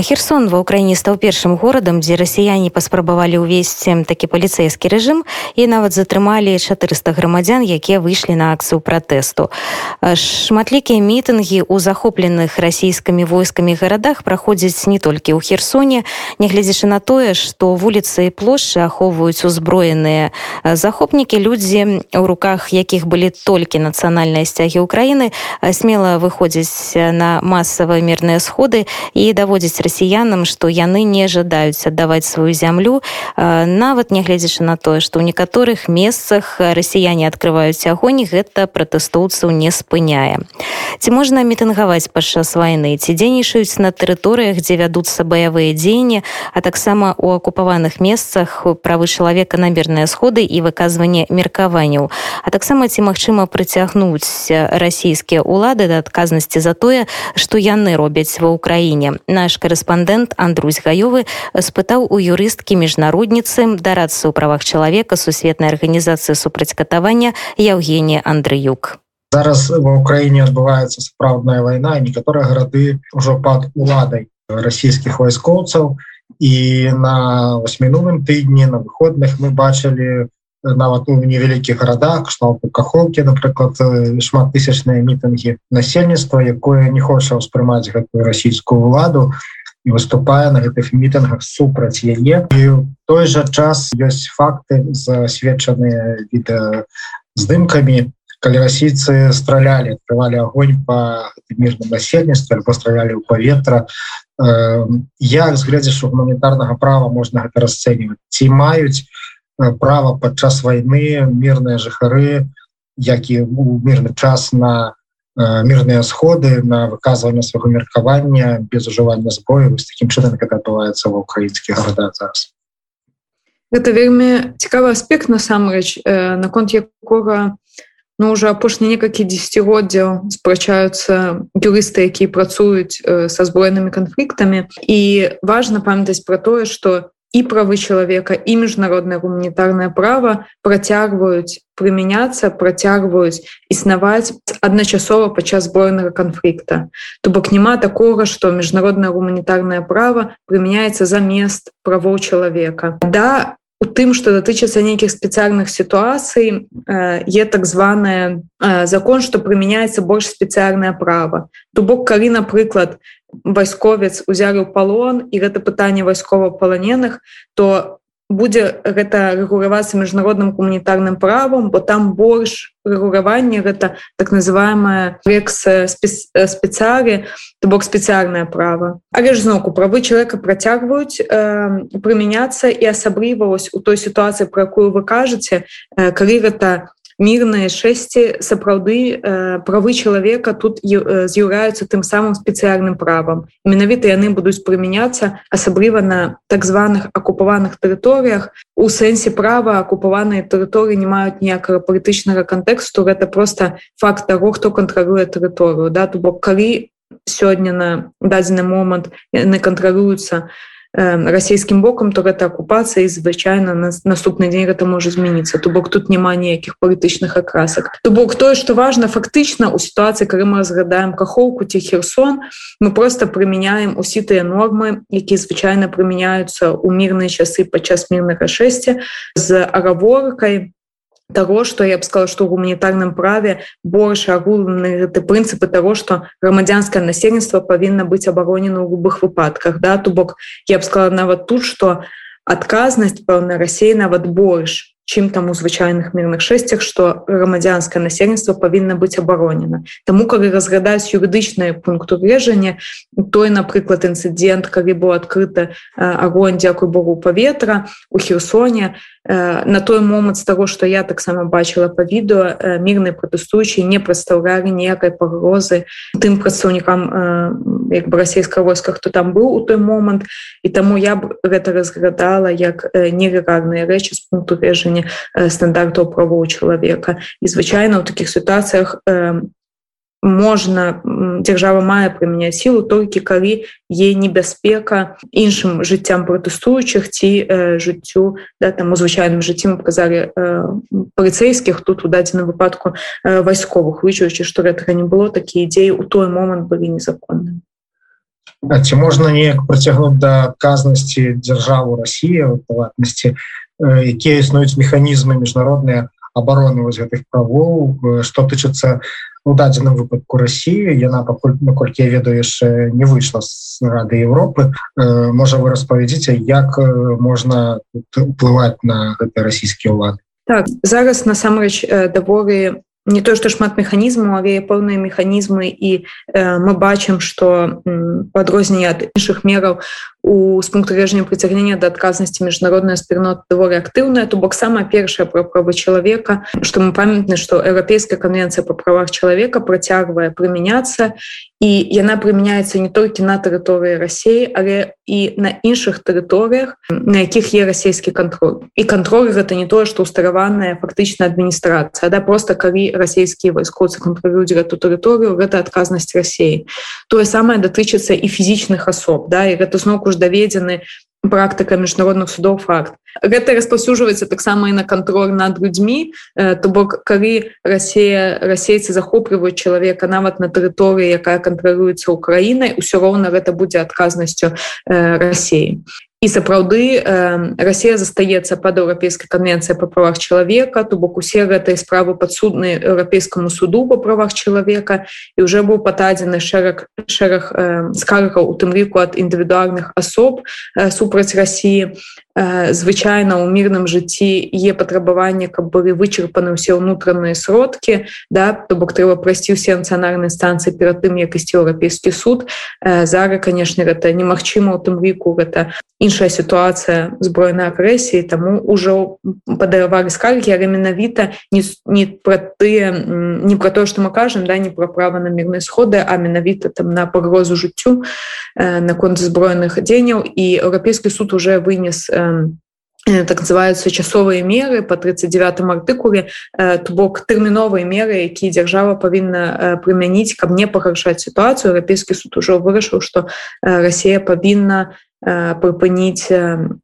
Херсон ва ўкраіне стаў першым горадам, дзе расіяне паспрабавалі ўвесці такі паліцэйскі рэжым і нават затрымалі 400 грамадзян, якія выйшлі на акцыю пратэсту. Шматлікія мітынгі ў захопленых расійскімі войскамі гарадах праходзяць не толькі ў Херсоне, нягледзячы на тое, што вуліцы і плошчы ахоўваюць узброеныя захопнікі людзі, у руках якіх былі толькі нацыянальныя сцягі ўкраіны, смела выходзяць на масавыя мірныя сходы і даводзіць расіянам што яны не жадаюць аддаваць сваю зямлю нават нягледзячы на тое што ў некаторых месцах расіяне открываюць агонь гэта пратэстоўцаў не спыняе ці можна мітынгаваць падчас вайны ці дзейнічаюць на тэрыторыях дзе вядуцца баявыя дзеянні а таксама у акупаваных месцах правы чалавека намерныя сходы і выказванне меркаванняў. А таксама ці магчыма прыцягнуць расійскія улады да адказнасці за тое што яны робяць ва ўкраіне. Наш карыс корэспондэнт Андрусь гаёвы спытаў у юрысткі міжнародніцы дарацца ў правах чалавека сусветнай арганізацыі супрацькатавання Яўгенія Андрыюк. Зараз ва ўкраіне адбываецца сапраўдная вайна некаторыя гарады ўжо пад уладай расійскіх вайскоўцаў. І на вось мінулым тыдні на выходных мы бачылі нават у невялікіх гарадах кшталту кахолкі напрыклад шматтысячныя мітынгі насельніцтва якое не хоча ўспрымаць гэтую расійскую ўладу выступае на гэтых мітынгах супраць яе. І той жа час ёсць факты засведчаныя відэа здымкамі калі расійцы стралялі открывалі огонь по мірным насельніцтве альбо стралялі ў паветра. Як згледзяш у гуманітарнага права можна гэта расцэньваць. Ці маюць права падчас войны мірныя жыхары які у мірны час на мірныя сходы на выказванне свайго меркавання без ужывання зброю вось таким чынам как адбываецца ва украінскіх гарадах зараз. Гэта вельмі цікавы аспект насамрэч. Наконт якога ну уже апошні некалькі десятгоддзяў спрачаюцца юрысты якія працуюць са зброенымі канфліктамі. І важна памятаць про тое что і правы чалавека і міжнароднае гуманітарнае права працягваюць прымяняцца працягваюць існаваць адначасова падчас збойнага канфлікта то бок няма такога што міжнароднае гуманітарнае права прымяняецца замест правоў чалавека да у тым што датычыцца нейкіх спецыяльных сітуацый е так званая закон што прымяняецца больш спецыяльнае права. То бок калі напрыклад вайсковец узялі ў палон і гэта пытанне вайскова-паланеных то будзе гэта рэгуравацца міжнародным гуманітарным правам бо там больш рэгураванне гэта так называемая векс спецыялі то бок спецыяльнае право але ж зноку правы человека працягваюць э, прымяняцца і асабліва вось у той сітуацыі про якую вы кажаце э, калі гэта мірныя шэсці сапраўды э, правы чалавека тут э, з'яўляюцца тым самым спецыяльным правам. Менавіта яны будуць прымяняцца асабліва на так званых акупаваных тэрыторыях. У сэнсе права акупаваныя тэрыторыі не маюць ніякага палітычнага кантэксту. Гэта просто факт таго хто кантралюе тэрыторыю да. То бок калі сёння на дадзены момант яны кантралююцца расійскім бокам то гэта акупацыя і звычайна на наступны дзень гэта можа змяніцца то бок тут няма ніякіх палітычных акрасак то бок тое што важна фактычна у сітуацыі калі мы разглядаем кахоўку ці херсон мы просто прымяняем усе тыя нормы якія звычайна прымяняюцца ў мірныя часы падчас мірнага шэсця з агаворкай того что я б сказала что гуманітарным праве больше агульны гэты прынцыпы того что грамадзянское насельніцтва павінна быць абаронена ў любых выпадках да. То бок я б сказала нават тут что адказнасць пэўна рассей нават больш чым там у звычайных мірных шэсцях што грамадзянскае насельніцтва павінна быць абаронена. Таму калі разглядаюць юрыдычныя пункту вежання той напрыклад інцыдент калі быў адкрыта агонь дзякуй Богу паветра у херсоне на той момант з таго што я таксама бачыла па відэо мірныя пратэстуючыя не прадстаўлялі ніякай пагрозы тым прадстаўнікам як бы расійска войска хто там быў у той момант і таму я б гэта разглядала як нелегальныя рэчы з пункту вежання стандартаў правоў чалавека і звычайна ў такіх сітуацыях можна дзяржава мае прымяняць сілу толькі калі е небяспека іншым жыццям пратэстуючых ці э, жыццю да, там у звычайным жыцці мы показалі э, паліцейскіх тут у дадзеным выпадку э, вайсковых вычуючы што гэтага не было такія ідзеі у той момант былі незаконнымі ці можна неяк прыцягнуць да адказнасці дзяржаву Росіі ватнасці якія існуюць механізмы міжнародныя обороны вось гэтых правоў что тычыцца у дадзеным выпадку Росіі яна пакуль наколькі я ведаю яшчэ не выйшла з рады Европы. Можа вы распавядзіце як можна уплываць на гэты расійскі ўлад? Так зараз насамрэч даволі не то што шмат механізму але пэўныя механізмы і э, мы бачым што падрозненне ад іншых мераў у з пункту рэжня прыцягнення да адказнасці міжнародная спільнота даволі актыўная то бок самая першая пра правы чалавека што мы памятны што еўрапейская канвенцыя па правах чалавека працягвае прымяняцца і яна прымяняецца не толькі на тэрыторыі рассеі але і на іншых тэрыторыях на якіх є расійскі контроль. І контроль гэта не тое што устараваная фактычна адміністрацыя да просто калі расійскія вайскоцы кантролююць гэту тэрыторыю гэта адказнасць рассеі тое самае датычыцца і фізічных асоб да і гэта зноўку ж даведзены практыка міжнародных судоў факт. Гэта распаўсюджваецца таксама і на контроль над людзьмі то бок калі Росія расейцы захопліваюць чалавека нават на тэрыторыі якая кантралюецца Украінай усё роўна гэта будзе адказнасцю Росіі і сапраўды э, Росія застаецца пад еўрапейскай канвенцыя па правах чалавека то бок усе гэтай справы падсудны еўрапейскаму суду па правах чалавека і уже быў патадзены шэраг шэраг э, скаргаў у тым ліку ад індывідуальных асоб э, супраць Росіі звычайна ў мірным жыцці е патрабаванне каб былі вычарпаны ўсе ўнутраныя сродкі да то бок трэба прайсці ўсе нацыянальныя станцыі перад тым як ісці еўрапейскі суд. Зараз канешне гэта немагчыма у тым ліку гэта іншая сітуацыя збройнай агрэсіі таму ўжо падаравалі скалькі але менавіта не, не пра тыя не пра то што мы кажам да не пра права на мірныя сходы а менавіта там на пагрозу жыццю наконт зброеных дзеянняў і еўрапейскі суд уже вынес на так называются часовыя меры по 39 артыкуле то бок тэрміновыя меры якія дзяржава павінна прымяніць каб не пагаршаць сітуацыю еўрапейскі суд ужо вырашыў што Росія павінна прыпыніць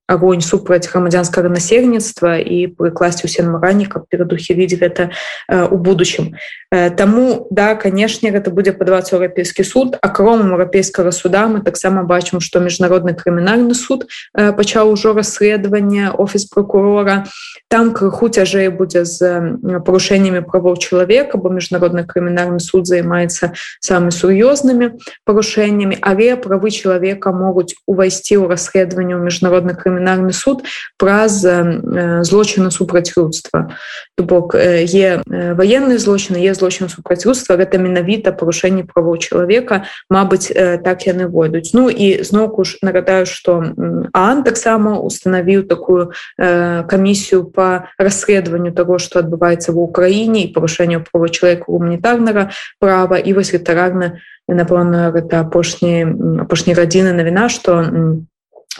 огоньнь супраць грамадзянскага насельніцтва і прыкласці ўсе намаганні каб перадухіліць гэта у будучым Таму да канешне гэта будзе падавацца еўрапейскі суд акромам еўрапейскага суда мы таксама бачым што міжнародны крымінальны суд пачаў ужо расследаванне офіс прокурора там крыху цяжэй будзе з парушэннямі правоў чалавека бо міжнародны крымінальны суд займаецца самымі сур'ёзнымі парушэннямі але правы чалавека могуць увайсці ў расследаванне ў міжнародны крымінальны суд праз злочыны супраць людства то бок е военные злочыны есть злочин супрацьлюдства гэта менавіта парушэнне правоў чалавека Мабыць так яны войдуць Ну і зноўку ж нагадаю что Ан таксама установіў такую камісію по расследаванню того что адбываецца в Украіне і парушэнню права человека гуманітарнага права і вось літарарна напэўна гэта апошні апошні гадзіны навіна что у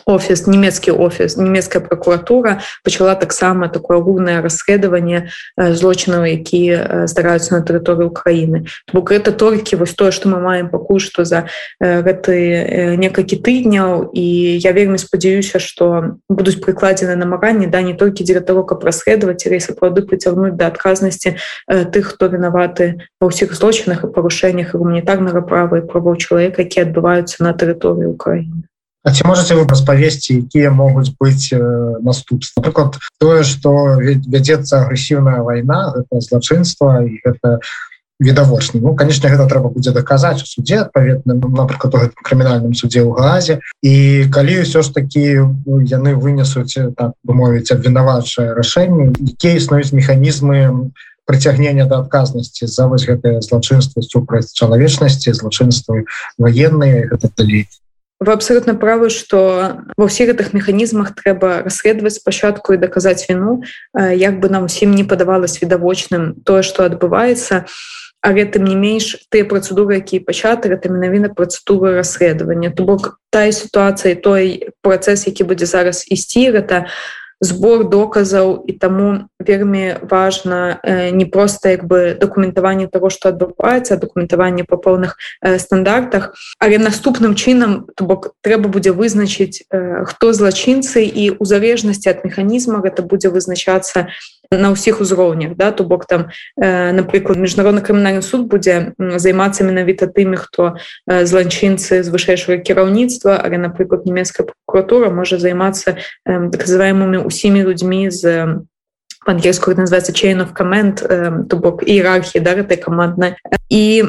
офіс нямецкі офіс нямецкая прокуратура пачала таксама такое агульнае расследаванне злочынаў які здараюцца на тэрыторыі Украіны бок гэта толькі вось тое што мы маем пакуль што за гэты некалькі тыдняў і я вельмі спадзяюся што будуць прыкладзены намаганні да не толькі дзеля того каб расследаваць ці сапраўды прыцягнуць да адказнасці тых хто вінаваты ва ўсіх злочынах і парушэннях гуманітарнага права і правоў чалавека які адбываюцца на тэрыторыі Украіны А ці можете вы распавесці якія могуць быць э, наступства напрыклад тое что вядзецца агрэсіўная вайна это злачынства і гэта відавочна Ну конечно гэта трэба будзе даказаць у суде адпаведна ну, напрыклад крымінальным суддзе ў газе і калі ўсё ж такі яны вынесуць так бы мовіць абвінавачае рашэнне якія існуюць механізмы прыцягнення да адказнасці за вось гэтае злачынства супраць чалавечнасці злачынствы военные гэта далей вы абсолютно правы что ва ўсіх гэтых механізмах трэба расследаваць спачатку і даказаць віну як бы нам усім не падавалось відавочным тое что адбываецца але тым не менш тыя працэдуры якія пачаты гэта менавіна працэдуры расследавання то бок тая сітуацыя той працэс які будзе зараз ісці гэта у збор доказаў і таму вельмі важна э, не просто як бы дакументаванне того что адбываецца дакументаванне по пэўных э, стандартах. Але наступным чынам то бок трэба будзе вызначыць э, хто злачынцы і у залежнасці ад механізма гэта будзе вызначацца на ўсіх узроўнях да то бок там э, напрыклад міжнародны крымінальны суд будзе займацца менавіта тымі хто э, зланчынцы з вышэйшага кіраўніцтва але напрыклад нямецкая прокуратура можа займацца э, так называемымі усімі людзьмі з по-ангельску называется chain of command э, то бок іерархії да этой каманднай. І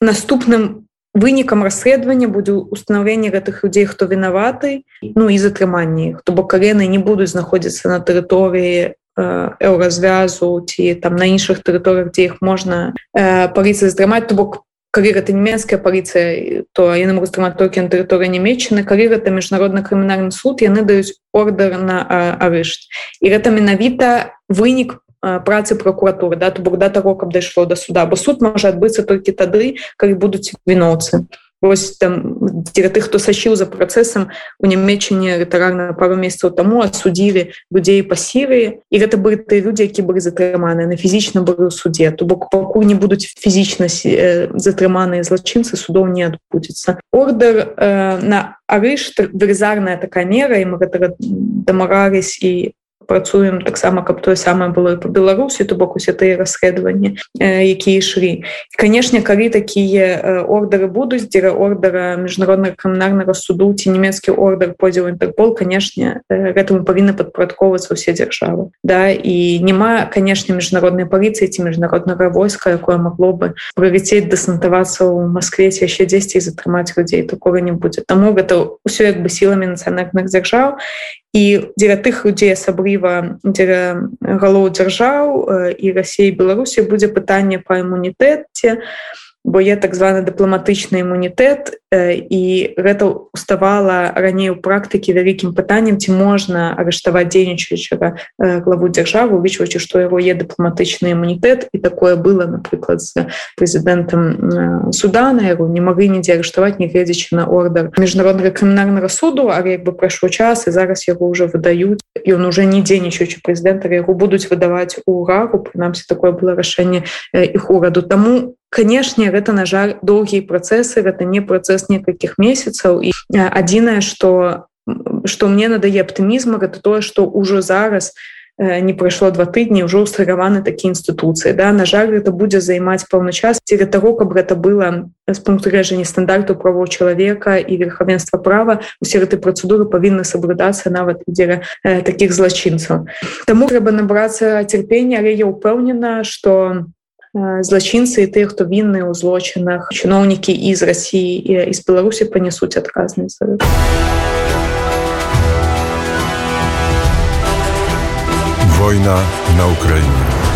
наступным вынікам расследавання будзе установленне гэтых людзей хто вінаваты ну і затрыманні хто бок калены не будуць знаходзіцца на тэрыторыі эўразвязу ці там на іншых тэрыторыях дзе іх можна э, паліцыя здрымаць то бок калі гэта нямецкая паліцыя то яны могуць трымаць толькі на тэрыторыі нямецчыны калі гэта міжнародны крымінальны суд яны даюць ордер на арышт і гэта менавіта вынік працы прокуратуры да то бок да того каб дайшло до суда. Бо суд можа адбыцца толькі тады калі будуць віноўцы Вось там дзеля тых хто сачыў за працэсам у нямецчыне літаральна пару месяцаў таму адсудзілі людзей па сірыі і гэта былі тыя людзі які былі затрыманы на фізічна былі ў суде то бок пакуль не будуць фізічна затрыманыя злачынцы судоў не адбудзецца ордер э, на арышт вырезарная такая мера і мы гэта дамагались і працуем таксама каб тое самае было по беларусі то бок усе тыя расследаванні якія ішлі. Канешне калі такія ордары будуць дзеля ордара міжнароднага камунарнага суду ці нямецкі ордар пойдзе ў інтерпол канешне гэтаму павінны падпарадковацца ўсе дзяржавы. Да і няма канешне міжнароднай паліцыі ці міжнароднага войска якое магло бы прывіцець дэсантавацца ў Маскве яшчэ дзесьці затрымаць людзей. Такого не будзе. Таму гэта ўсё як бы сіламі нацыянальных дзяржаў і дзеля тых людзей асабліва дзеля галоў дзяржаў і рассіі беларусі будзе пытанне па імунітэце бо є так званы дыпламатычны імунітэт і гэта уставала раней у практыкі вялікім пытаннем ці можна арыштаваць дзейнічаючага главу дзяржавы увічваючы што яго є дыпламатычны імунітэт і такое было напрыклад з прэзідэнтам судана яго не маглі нідзе арыштаваць нягледзячы на ордар міжнароднага крымінарнага суду а як бы прайшло час і зараз яго ўжо выдаюць ён уже не дзейнічаючы прэзідэнта яго будуць выдаваць у рагу прынамсі такое было рашэнне іх ураду. Таму канешне гэта на жаль доўгія працэсы гэта не працэс некалькіх месяцаў і адзінае что что мне надае аптымізма гэта тое что ўжо зараз не прайшло два тыдні ўжо устраваны такія інстытуцыі да. На жаль гэта будзе займаць пэўны час дзеля того каб гэта было з пункту рэжання стандарту право чалавека і верхавенства права усе гэты працэдуры павінны саблюдацца нават дзеля э, таких злачынцаў Таму трэба набрацца цярпення але я ўпэўнена что у злачынцы і тыя хто вінны ў злочынах чыноўнікі і з Росіі і з Беларусі панясуць адказнасць война на Украіне